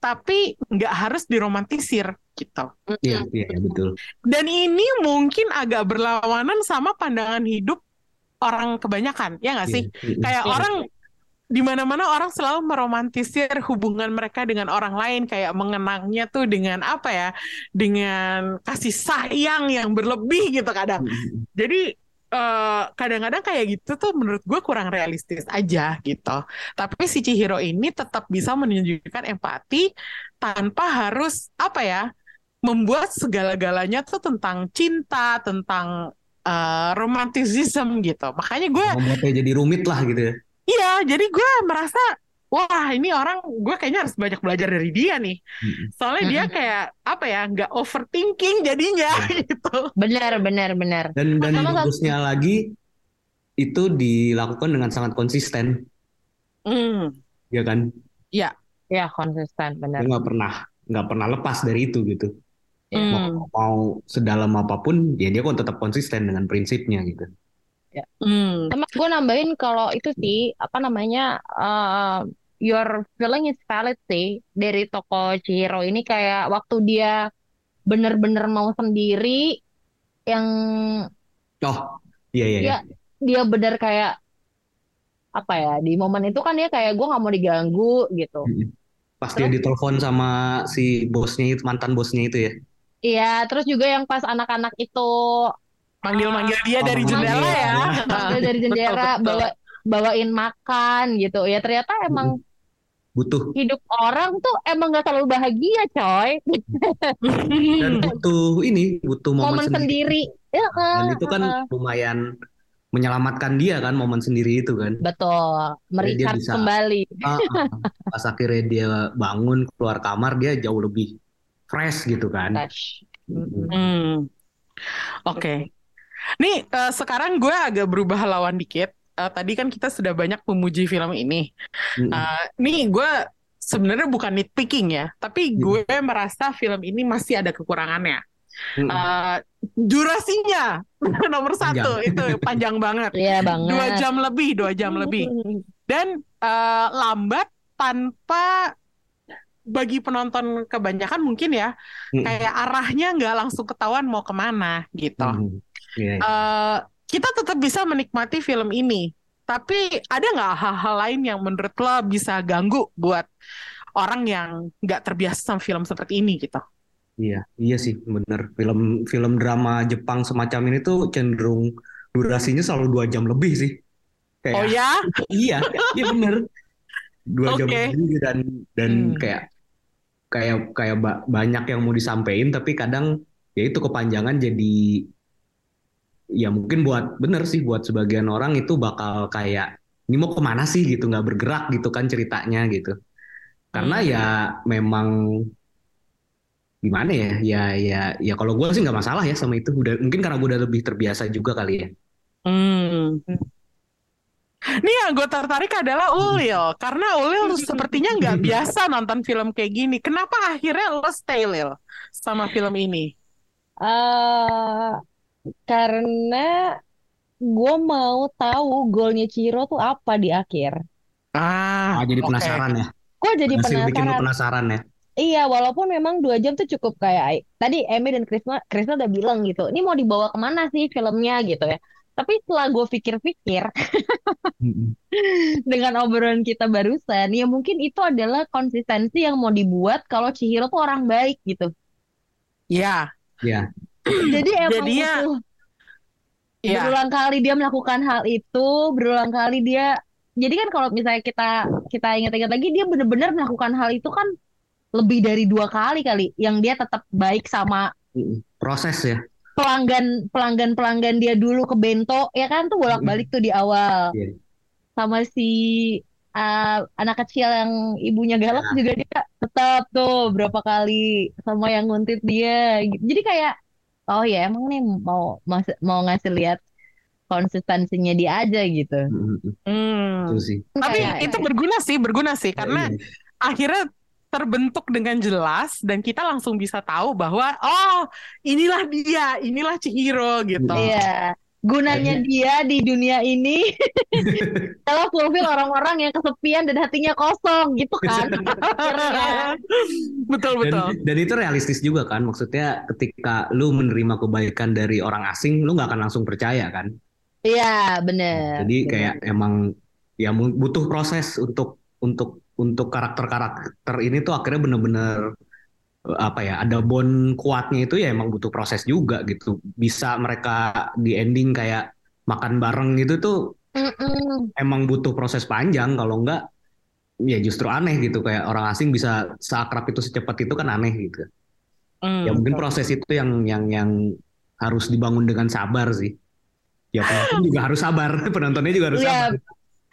Tapi nggak harus diromantisir gitu. Iya, iya, betul. Dan ini mungkin agak berlawanan sama pandangan hidup orang kebanyakan, ya nggak sih? Iya. Kayak Iya. orang di mana-mana orang selalu meromantisir hubungan mereka dengan orang lain, kayak mengenangnya tuh dengan apa ya? Dengan kasih sayang yang berlebih gitu kadang. Eh, kadang-kadang kayak gitu tuh menurut gue kurang realistis aja gitu. Tapi si Chihiro ini tetap bisa menunjukkan empati tanpa harus apa ya membuat segala-galanya tuh tentang cinta, tentang eh, romanticism gitu. Makanya gue Membuatnya jadi rumit lah gitu ya. iya, jadi gue merasa wah ini orang gue kayaknya harus banyak belajar dari dia nih. Soalnya dia kayak apa ya nggak overthinking jadinya <laughs> gitu. Benar, benar, benar. Dan dan bagusnya lagi itu dilakukan dengan sangat konsisten, Hmm. ya kan? Ya konsisten, Dia benar. nggak pernah nggak pernah lepas dari itu gitu. Hmm. Mau, mau sedalam apa pun, ya dia kok tetap konsisten dengan prinsipnya gitu. Hmm. Sama gue nambahin kalau itu sih apa namanya uh, your feeling is valid sih dari toko Chihiro ini kayak waktu dia bener-bener mau sendiri yang Oh, iya iya. iya. dia dia bener kayak apa ya di momen itu kan dia kayak gue nggak mau diganggu gitu. Pas dia ditelepon sama si bosnya itu, mantan bosnya itu ya. Iya, terus juga yang pas anak-anak itu Manggil-manggil dia Oh, dari manggil jendela ya. dia dari <laughs> jendela Betul, betul. bawa bawain makan gitu. Ya ternyata emang Butuh hidup orang tuh emang gak selalu bahagia, coy. dan butuh ini, butuh momen, Momen sendiri. sendiri. Ya, Dan eh, itu kan eh. lumayan menyelamatkan dia kan momen sendiri itu kan. betul, merikat bisa- kembali. Ah, ah. Pas akhirnya dia bangun keluar kamar dia jauh lebih fresh gitu kan. Hmm. Oke. Nih eh, sekarang gue agak berubah lawan dikit. Eh, tadi kan kita sudah banyak memuji film ini. Mm-mm. Eh, nih gue sebenarnya bukan nitpicking ya, tapi Hmm. gue merasa film ini masih ada kekurangannya. Mm-mm. Eh, durasinya <laughs> nomor satu itu panjang banget. Iya banget. Dua jam lebih, dua jam lebih. Dan eh, lambat tanpa bagi penonton kebanyakan mungkin ya kayak arahnya nggak langsung ketahuan mau ke mana gitu. Mm-mm. Iya, iya. Eh, kita tetap bisa menikmati film ini, tapi ada nggak hal-hal lain yang menurut lo bisa ganggu buat orang yang nggak terbiasa sama film seperti ini gitu? Iya, iya sih bener. Film film drama Jepang semacam ini tuh cenderung durasinya selalu dua jam lebih sih. Kayak, Oh ya? <laughs> Iya, iya bener. Dua jam Oke. lebih dan dan Hmm. kayak kayak kayak ba- banyak yang mau disampaikan tapi kadang ya itu kepanjangan jadi ya mungkin buat bener sih buat sebagian orang itu bakal kayak ini mau ke mana sih gitu nggak bergerak gitu kan ceritanya gitu. Karena Hmm. ya memang gimana ya ya ya ya kalau gue sih nggak masalah ya sama itu udah mungkin karena gue udah lebih terbiasa juga kali ya Hmm. Nih yang gue tertarik adalah Ulil, karena Ulil sepertinya nggak <laughs> biasa nonton film kayak gini. Kenapa akhirnya lo stay Lil sama film ini? Eh, karena gue mau tahu golnya Ciro tuh apa di akhir. Ah, ah jadi penasaran ya Gue jadi Berhasil bikin lo penasaran. penasaran ya Iya, walaupun memang dua jam tuh cukup kayak tadi Emi dan Krisna, Krisna udah bilang gitu. Ini mau dibawa ke mana sih filmnya gitu ya. Tapi setelah gue pikir-pikir <laughs> dengan obrolan kita barusan, ya mungkin itu adalah konsistensi yang mau dibuat kalau Chihiro tuh orang baik gitu. Ya, ya Jadi emang Jadinya- butuh ya. berulang kali dia melakukan hal itu, berulang kali dia. Jadi kan kalau misalnya kita kita ingat-ingat lagi, dia benar-benar melakukan hal itu kan lebih dari dua kali kali, yang dia tetap baik sama proses ya pelanggan pelanggan pelanggan dia dulu ke bento ya kan tuh bolak-balik tuh di awal Iya. sama si uh, anak kecil yang ibunya galak juga dia tetap tuh berapa kali sama yang nguntit dia jadi kayak oh ya emang nih mau mas- mau ngasih lihat konsistensinya dia aja gitu. Hmm. itu sih Tapi Kayak- itu berguna sih, berguna sih karena Iya. akhirnya terbentuk dengan jelas dan kita langsung bisa tahu bahwa oh inilah dia, inilah Chihiro gitu. Iya. Gunanya dia di dunia ini <laughs> adalah fulfill orang-orang yang kesepian dan hatinya kosong gitu kan. Betul dan, betul. dan itu realistis juga kan maksudnya ketika lu menerima kebaikan dari orang asing lu nggak akan langsung percaya kan Iya, bener. Jadi kayak emang ya butuh proses untuk untuk untuk karakter-karakter ini tuh akhirnya bener-bener apa ya ada bond kuatnya itu ya emang butuh proses juga gitu. Bisa mereka di ending kayak makan bareng gitu tuh Mm-mm. emang butuh proses panjang kalau enggak ya justru aneh gitu kayak orang asing bisa seakrab itu secepat itu kan aneh gitu. Hmm, Ya mungkin betul. proses itu yang yang yang harus dibangun dengan sabar sih. Ya penonton juga harus sabar, <laughs> penontonnya juga harus Iya, sabar.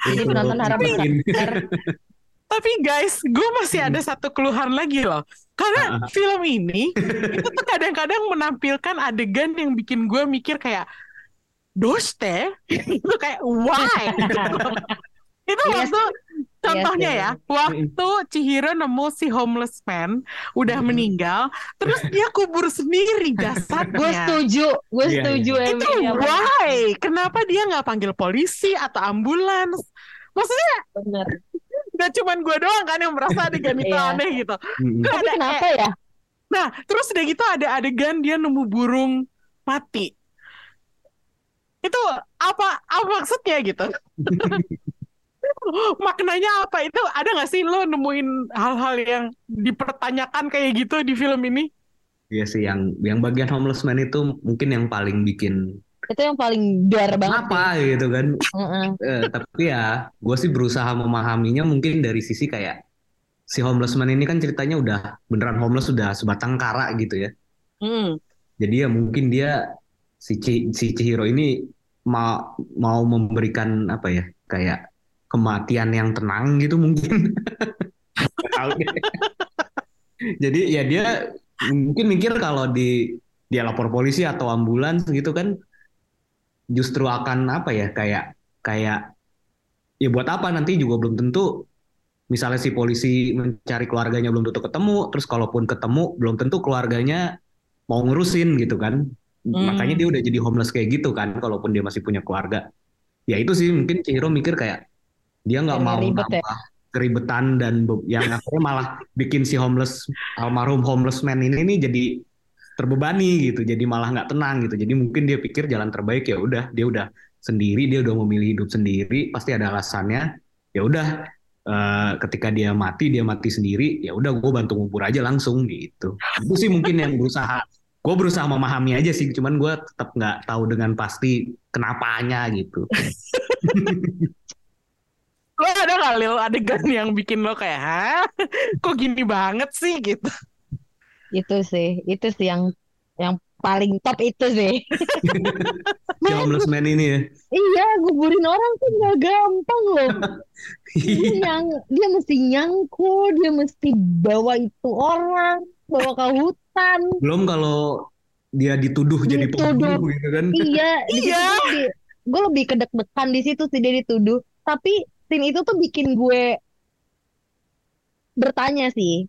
jadi penonton harap bikin. <laughs> Tapi guys, gue masih ada satu keluhan lagi loh. Karena film ini itu tuh kadang-kadang menampilkan adegan yang bikin gue mikir kayak doste itu kayak why <laughs> Itu Iya waktu contohnya sih. ya, waktu Chihiro nemu si homeless man udah Mm-mm. meninggal, terus dia kubur sendiri Gue jasadnya. setuju, gue Iya, setuju Itu Emilia. why? Kenapa dia nggak panggil polisi atau ambulans? Maksudnya Bener. Gak cuman gue doang kan yang merasa adegan itu Iya. aneh gitu. Kan Tapi ada kenapa ya? Nah, terus udah gitu ada adegan dia nemu burung mati. Itu apa apa maksudnya gitu? <laughs> Maknanya apa? Itu ada nggak sih lo nemuin hal-hal yang dipertanyakan kayak gitu di film ini? Iya sih yang yang bagian homeless man itu mungkin yang paling bikin Itu yang paling dar banget apa gitu kan. Eh, tapi ya gue sih berusaha memahaminya mungkin dari sisi kayak si homeless man ini kan ceritanya udah beneran homeless sudah sebatang kara gitu ya. Hmm. Jadi ya mungkin dia si Ci- si Chihiro ini mau mau memberikan apa ya kayak kematian yang tenang gitu mungkin. <laughs> Jadi ya dia mungkin mikir kalau di dia lapor polisi atau ambulans gitu kan justru akan apa ya kayak kayak ya buat apa nanti juga belum tentu misalnya si polisi mencari keluarganya belum tentu ketemu terus kalaupun ketemu belum tentu keluarganya mau ngurusin gitu kan Hmm. makanya dia udah jadi homeless kayak gitu kan kalaupun dia masih punya keluarga ya itu sih mungkin Chihiro mikir kayak dia nggak mau ribet ya. nambah keribetan dan yang akhirnya malah bikin si homeless almarhum homeless man ini nih jadi terbebani gitu jadi malah nggak tenang gitu. Jadi mungkin dia pikir jalan terbaik ya udah dia udah sendiri dia udah memilih hidup sendiri pasti ada alasannya. Ya udah eh, ketika dia mati dia mati sendiri ya udah gue bantu ngubur aja langsung gitu. Itu sih mungkin yang berusaha gue berusaha memahami aja sih cuman gue tetap nggak tahu dengan pasti kenapanya gitu. Lo ada nggak Lil adegan yang bikin lo kayak, hah? Kok gini banget sih? gitu? Itu sih, itu sih yang yang paling top itu sih. <laughs> si homeless man ini ya Iya, guburin orang tuh nggak gampang loh. <laughs> Dia Iya. nyang, dia mesti nyangkul, dia mesti bawa itu orang, bawa ke hutan. belum kalau dia dituduh jadi Dituduh. pembunuh gitu kan Iya, situ <laughs> Iya. gue lebih, kedek-dekan di situ sih dia dituduh. Tapi scene itu tuh bikin gue bertanya sih,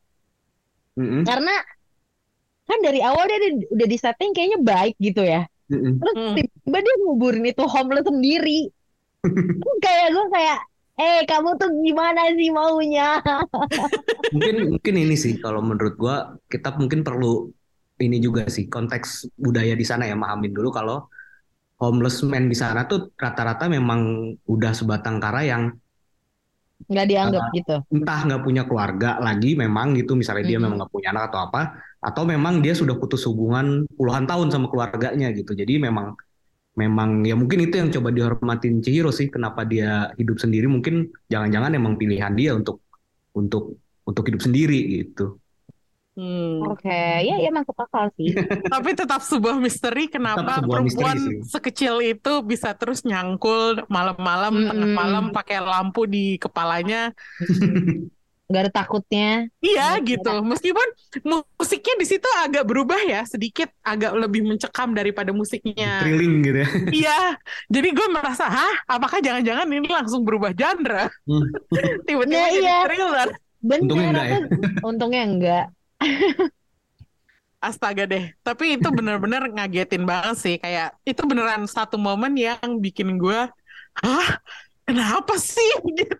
Mm-mm, karena kan dari awal dia di- udah di setting kayaknya baik gitu ya. mm-mm. Terus Hmm. tiba-tiba dia nguburin itu homeless sendiri. <laughs> kayak gue kayak, eh kamu tuh gimana sih maunya? <laughs> mungkin mungkin ini sih kalau menurut gua kita mungkin perlu ini juga sih konteks budaya di sana ya mahamin dulu kalau homeless man di sana tuh rata-rata memang udah sebatang kara yang Nggak dianggap gitu. entah nggak punya keluarga lagi memang gitu misalnya dia Mm-mm. memang nggak punya anak atau apa atau memang dia sudah putus hubungan puluhan tahun sama keluarganya gitu jadi memang memang ya mungkin itu yang coba dihormatin Chihiro sih kenapa dia hidup sendiri mungkin jangan-jangan emang pilihan dia untuk untuk untuk hidup sendiri gitu Hmm. Oke, ya ya masuk akal sih. <laughs> Tapi tetap sebuah misteri kenapa sebuah misteri perempuan sih. sekecil itu bisa terus nyangkul malam-malam, Mm-mm. tengah malam pakai lampu di kepalanya. <laughs> Nggak ada takutnya. Iya Iya, gitu. Meskipun musiknya di situ agak berubah ya, sedikit agak lebih mencekam daripada musiknya. thrilling gitu ya Iya. Jadi gue merasa, hah? Apakah jangan-jangan ini langsung berubah genre? Hmm. <laughs> Tiba-tiba Nah, jadi iya. thriller. Bener, Untungnya enggak ya? untungnya enggak. Astaga deh. Tapi itu bener-bener ngagetin banget sih. Kayak itu beneran satu momen yang bikin gue, hah? Kenapa sih <laughs> gitu?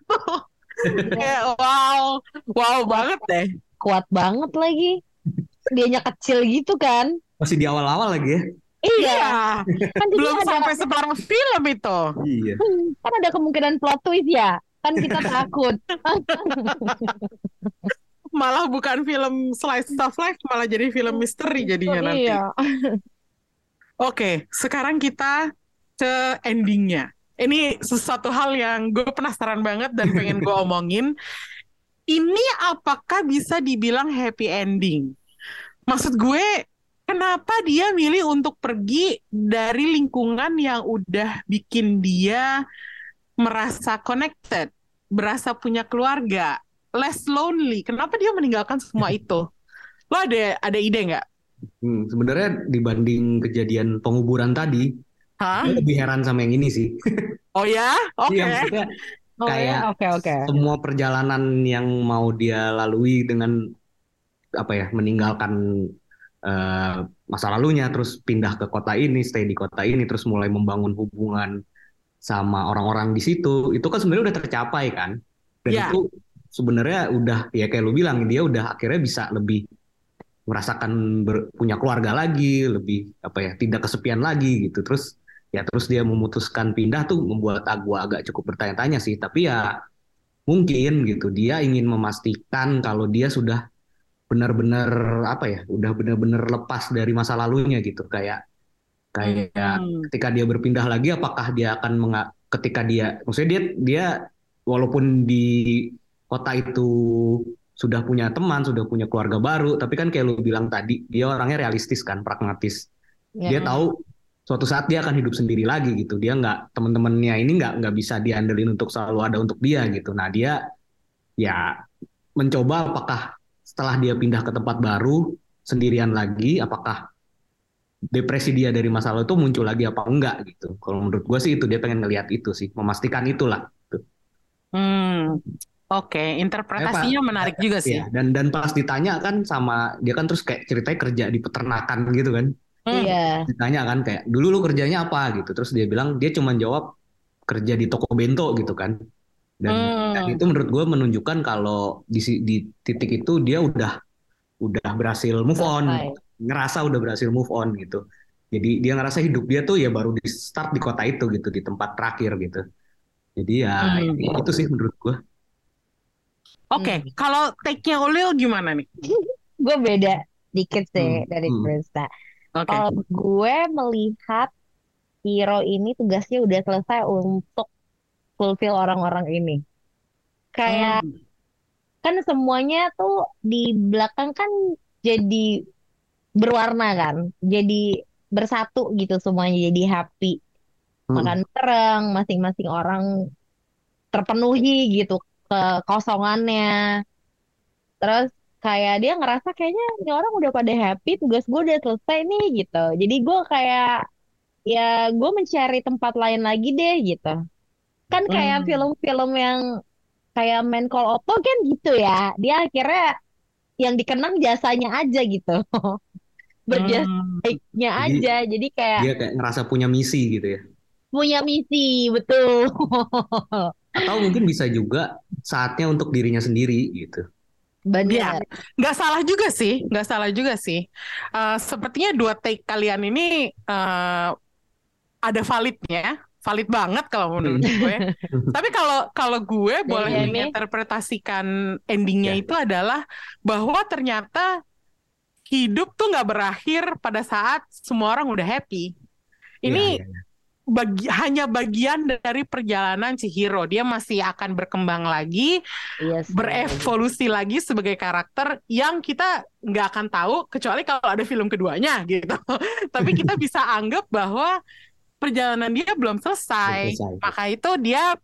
Wow, wow banget deh. Kuat banget lagi. Dianya kecil gitu kan. masih di awal-awal lagi ya Iya, Iya, kan belum ada, sampai separuh film itu. iya kan ada kemungkinan plot twist ya. Kan kita <laughs> takut. Malah bukan film slice of life, malah jadi film misteri jadinya nanti. Iya. Oke, sekarang kita ke endingnya. Ini sesuatu hal yang gue penasaran banget dan pengen gue omongin. Ini apakah bisa dibilang happy ending? Maksud gue, kenapa dia milih untuk pergi dari lingkungan yang udah bikin dia merasa connected, berasa punya keluarga, less lonely. Kenapa dia meninggalkan semua <laughs> itu? Lo ada ada ide nggak? Hmm, sebenarnya dibanding kejadian penguburan tadi Hah? gue lebih heran sama yang ini sih <laughs> Oh ya? Oke. Iya, maksudnya Oh Kayak ya, oke oke. semua perjalanan yang mau dia lalui dengan apa ya meninggalkan eh, masa lalunya terus pindah ke kota ini stay di kota ini terus mulai membangun hubungan sama orang-orang di situ itu kan sebenarnya udah tercapai kan dan Ya. itu sebenarnya udah ya kayak lu bilang dia udah akhirnya bisa lebih merasakan ber- punya keluarga lagi lebih apa ya tidak kesepian lagi gitu terus ya terus dia memutuskan pindah tuh membuat aku agak cukup bertanya-tanya sih tapi ya mungkin gitu dia ingin memastikan kalau dia sudah benar-benar apa ya udah benar-benar lepas dari masa lalunya gitu kayak kayak Hmm. ketika dia berpindah lagi apakah dia akan menga- ketika dia maksudnya dia dia walaupun di kota itu sudah punya teman sudah punya keluarga baru tapi kan kayak lu bilang tadi dia orangnya realistis kan pragmatis Ya. dia tahu suatu saat dia akan hidup sendiri lagi gitu. Dia nggak teman-temannya ini nggak nggak bisa diandelin untuk selalu ada untuk dia gitu. Nah dia ya mencoba apakah setelah dia pindah ke tempat baru sendirian lagi apakah depresi dia dari masa lalu itu muncul lagi apa enggak gitu. Kalau menurut gue sih itu dia pengen ngelihat itu sih memastikan itulah Hmm. Oke, interpretasinya menarik juga sih. Iya, dan dan pas ditanya kan sama dia kan terus kayak ceritanya kerja di peternakan gitu kan Hmm. Iya. ditanya kan kayak dulu lu kerjanya apa gitu terus dia bilang dia cuma jawab kerja di toko bento gitu kan dan, Hmm. dan itu menurut gue menunjukkan kalau di di titik itu dia udah udah berhasil move on Selesai. ngerasa udah berhasil move on gitu jadi dia ngerasa hidup dia tuh ya baru di start di kota itu gitu di tempat terakhir gitu jadi ya Hmm. itu sih menurut gue Oke, kalau take-nya Ulil gimana nih? <laughs> Gue beda dikit sih Hmm, dari hmm. Krista. Oke. Kalau gue melihat hero ini tugasnya udah selesai untuk fulfill orang-orang ini. Kayak Hmm. kan semuanya tuh di belakang kan jadi berwarna kan, jadi bersatu gitu semuanya jadi happy. Hmm. Makan bareng, masing-masing orang terpenuhi gitu kekosongannya. Terus kayak dia ngerasa kayaknya ini orang udah pada happy, tugas gue udah selesai nih gitu. Jadi gue kayak ya gue mencari tempat lain lagi deh gitu. Kan kayak Hmm. film-film yang kayak Man Call Otto kan gitu ya. Dia akhirnya yang dikenang jasanya aja gitu. <laughs> Berjasa Hmm. baiknya Jadi- aja. Jadi kayak dia kayak ngerasa punya misi gitu ya punya misi, betul. <laughs> atau mungkin bisa juga saatnya untuk dirinya sendiri gitu Benar. Nggak salah juga sih, nggak salah juga sih. Eh, sepertinya dua take kalian ini eh, ada validnya, valid banget kalau menurut gue. <laughs> Tapi kalau kalau gue boleh ini? menginterpretasikan endingnya Ya. itu adalah bahwa ternyata hidup tuh nggak berakhir pada saat semua orang udah happy. Ini Iya, iya. Bagi, hanya bagian dari perjalanan si hero. Dia masih akan berkembang lagi, Iya sih. berevolusi lagi sebagai karakter yang kita nggak akan tahu kecuali kalau ada film keduanya gitu. <laughs> Tapi kita bisa anggap bahwa perjalanan dia belum selesai. Belum selesai. Maka itu dia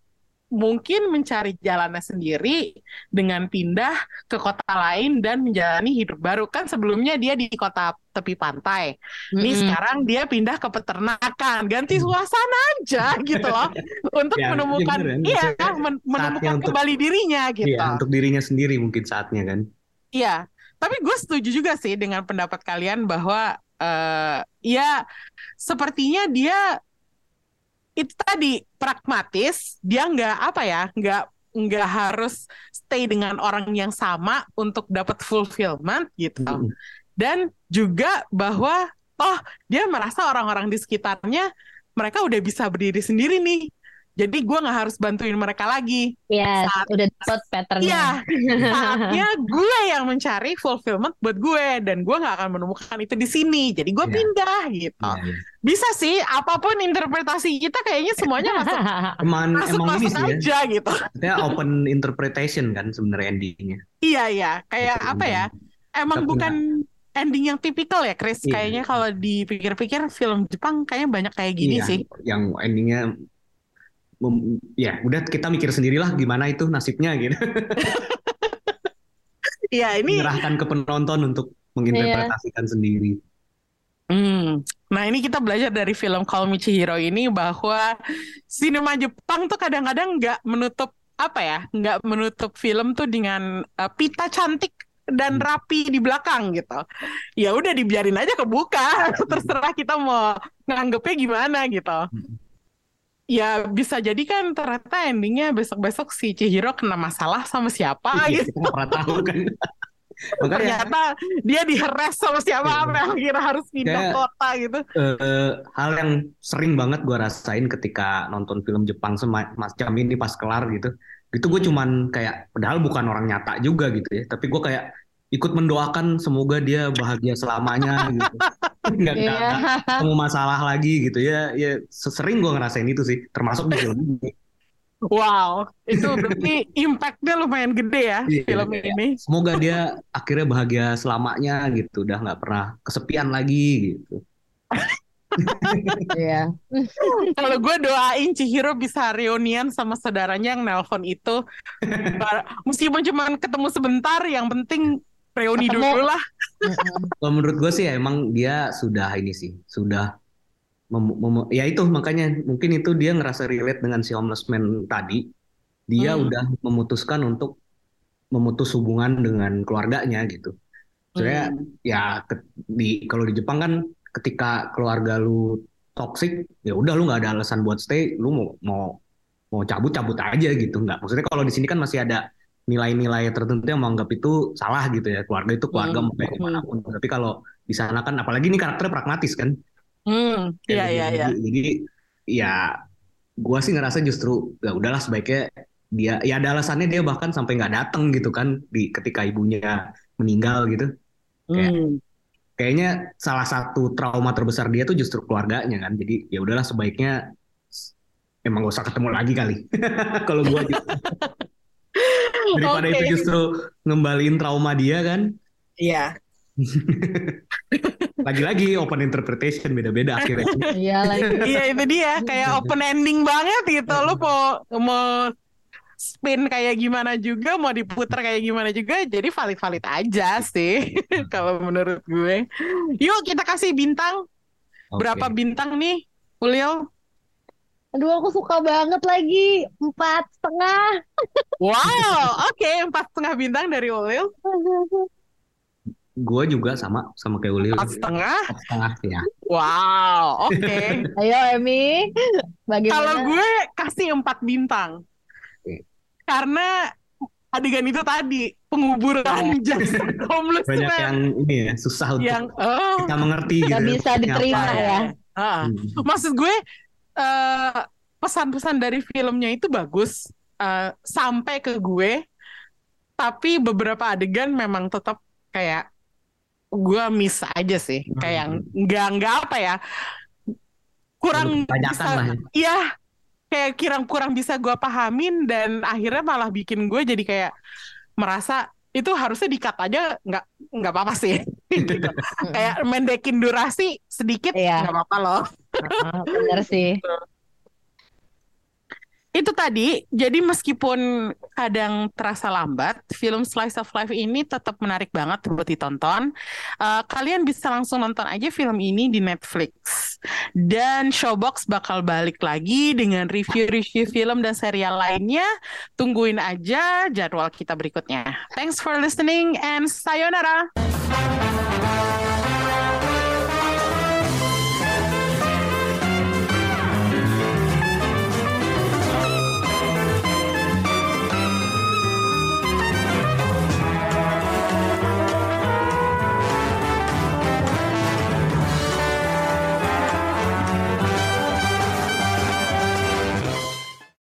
mungkin mencari jalannya sendiri dengan pindah ke kota lain dan menjalani hidup baru. Kan sebelumnya dia di kota tepi pantai. Ini Mm-mm. sekarang dia pindah ke peternakan, ganti suasana aja gitu loh, <laughs> untuk Ya, menemukan, iya bener, iya, maksudnya men- menemukan untuk- kembali dirinya gitu. Iya, untuk dirinya sendiri mungkin saatnya kan Iya, tapi gue setuju juga sih dengan pendapat kalian bahwa eh ya sepertinya dia itu tadi pragmatis, dia nggak apa ya, nggak nggak harus stay dengan orang yang sama untuk dapat fulfillment gitu. Mm-mm. Dan juga bahwa oh dia merasa orang-orang di sekitarnya mereka udah bisa berdiri sendiri nih. Jadi gue nggak harus bantuin mereka lagi. Yes, Saat- udah dapet patternnya. Iya, <laughs> saatnya gue yang mencari fulfillment buat gue dan gue nggak akan menemukan itu di sini. Jadi gue Iya. pindah gitu. Iya, iya. Bisa sih, apa pun interpretasi kita kayaknya semuanya <laughs> masuk emang masuk emang ini masuk sih ya aja gitu. Maksudnya open interpretation kan sebenarnya endingnya Iya iya, kayak Gitu, apa ya? Emang kita bukan ending yang tipikal ya, Chris. Iya. Kayaknya kalau dipikir-pikir film Jepang kayaknya banyak kayak gini Iya, sih. yang endingnya ya udah kita mikir sendirilah gimana itu nasibnya gitu <laughs> Iya ini. menyerahkan ke penonton untuk menginterpretasikan sendiri Hmm. Nah ini kita belajar dari film Call Me Chihiro ini bahwa sinema Jepang tuh kadang-kadang nggak menutup apa ya nggak menutup film tuh dengan uh, pita cantik dan rapi di belakang gitu. Ya udah dibiarin aja kebuka. <laughs> Terserah kita mau nganggepnya gimana gitu. Ya bisa jadi kan ternyata endingnya besok-besok si Chihiro kena masalah sama siapa Iya, gitu. kita nggak pernah tahu kan. <laughs> Makanya ternyata dia diheres sama siapa apa yang kira harus pindah Kayak- kota gitu. eh, hal yang sering banget gue rasain ketika nonton film Jepang semacam ini pas kelar gitu. Itu gue cuman kayak, padahal bukan orang nyata juga gitu ya. Tapi gue kayak ikut mendoakan semoga dia bahagia selamanya gitu. <laughs> Nggak, nggak ketemu masalah lagi gitu ya. Ya sering gue ngerasain itu sih, termasuk di film ini. wow itu berarti <laughs> impactnya lumayan gede ya Iya, film iya. ini Semoga dia akhirnya bahagia selamanya gitu, udah nggak pernah kesepian lagi gitu. <laughs> Iya. Kalau gue doain Chihiro bisa reunian sama saudaranya yang nelpon itu. Meskipun cuma ketemu sebentar, yang penting reuni Ketemu. dulu lah. Kalau menurut gue sih emang dia sudah ini sih, sudah mem- mem- ya itu makanya mungkin itu dia ngerasa relate dengan si homeless man tadi. Dia Hmm. udah memutuskan untuk memutus hubungan dengan keluarganya gitu. Soalnya Hmm. ya ke- di kalau di Jepang kan ketika keluarga lu toxic, ya udah lu nggak ada alasan buat stay, lu mau mau mau cabut cabut aja gitu nggak. Maksudnya kalau di sini kan masih ada nilai-nilai tertentu yang menganggap itu salah gitu ya. Keluarga itu keluarga Hmm. mau kayak gimana pun. Tapi kalau di sana kan apalagi ini karakternya pragmatis kan. Hmm, iya iya iya. Jadi, jadi ya gua sih ngerasa justru ya udahlah sebaiknya dia ya ada alasannya dia bahkan sampai nggak datang gitu kan di ketika ibunya meninggal gitu. Kayak- Hmm. Kayaknya salah satu trauma terbesar dia tuh justru keluarganya kan. Jadi ya udahlah sebaiknya emang gak usah ketemu lagi kali. <laughs> Kalau gua gitu. <laughs> daripada Oke. itu justru ngembaliin trauma dia kan. Iya. <laughs> Lagi-lagi open interpretation beda-beda akhirnya. Iya lagi. Iya itu dia, kayak open ending banget gitu. Lu mau mau spin kayak gimana juga, mau diputar kayak gimana juga, jadi valid-valid aja sih <laughs> kalau menurut gue. Yuk kita kasih bintang. Berapa Oke. bintang nih, Ulil? Aduh aku suka banget lagi. Empat setengah. <laughs> Wow, oke empat setengah bintang dari Ulil. Gua juga sama sama kayak Ulil. Empat setengah. Empat setengah ya. Wow, oke. <laughs> Ayo Emi. Bagaimana? Kalau gue kasih empat bintang. Karena adegan itu tadi penguburan jasa homeless Banyak man. yang ini ya susah untuk yang oh, kita mengerti Nggak gitu. bisa maksudnya diterima apa. ya. ah. Hmm. maksud gue eh, pesan-pesan dari filmnya itu bagus eh, sampai ke gue tapi beberapa adegan memang tetap kayak gue miss aja sih kayak yang nggak nggak apa ya kurang bisa lah ya. Iya kayak kurang kurang bisa gue pahamin dan akhirnya malah bikin gue jadi kayak merasa itu harusnya dikat aja nggak nggak apa-apa sih <laughs> gitu. kayak mendekin durasi sedikit Iya. nggak apa-apa loh Bener sih. Itu tadi jadi meskipun kadang terasa lambat film slice of life ini tetap menarik banget buat ditonton. Eh, kalian bisa langsung nonton aja film ini di Netflix. Dan Showbox bakal balik lagi dengan review-review film dan serial lainnya. Tungguin aja jadwal kita berikutnya. Thanks for listening and sayonara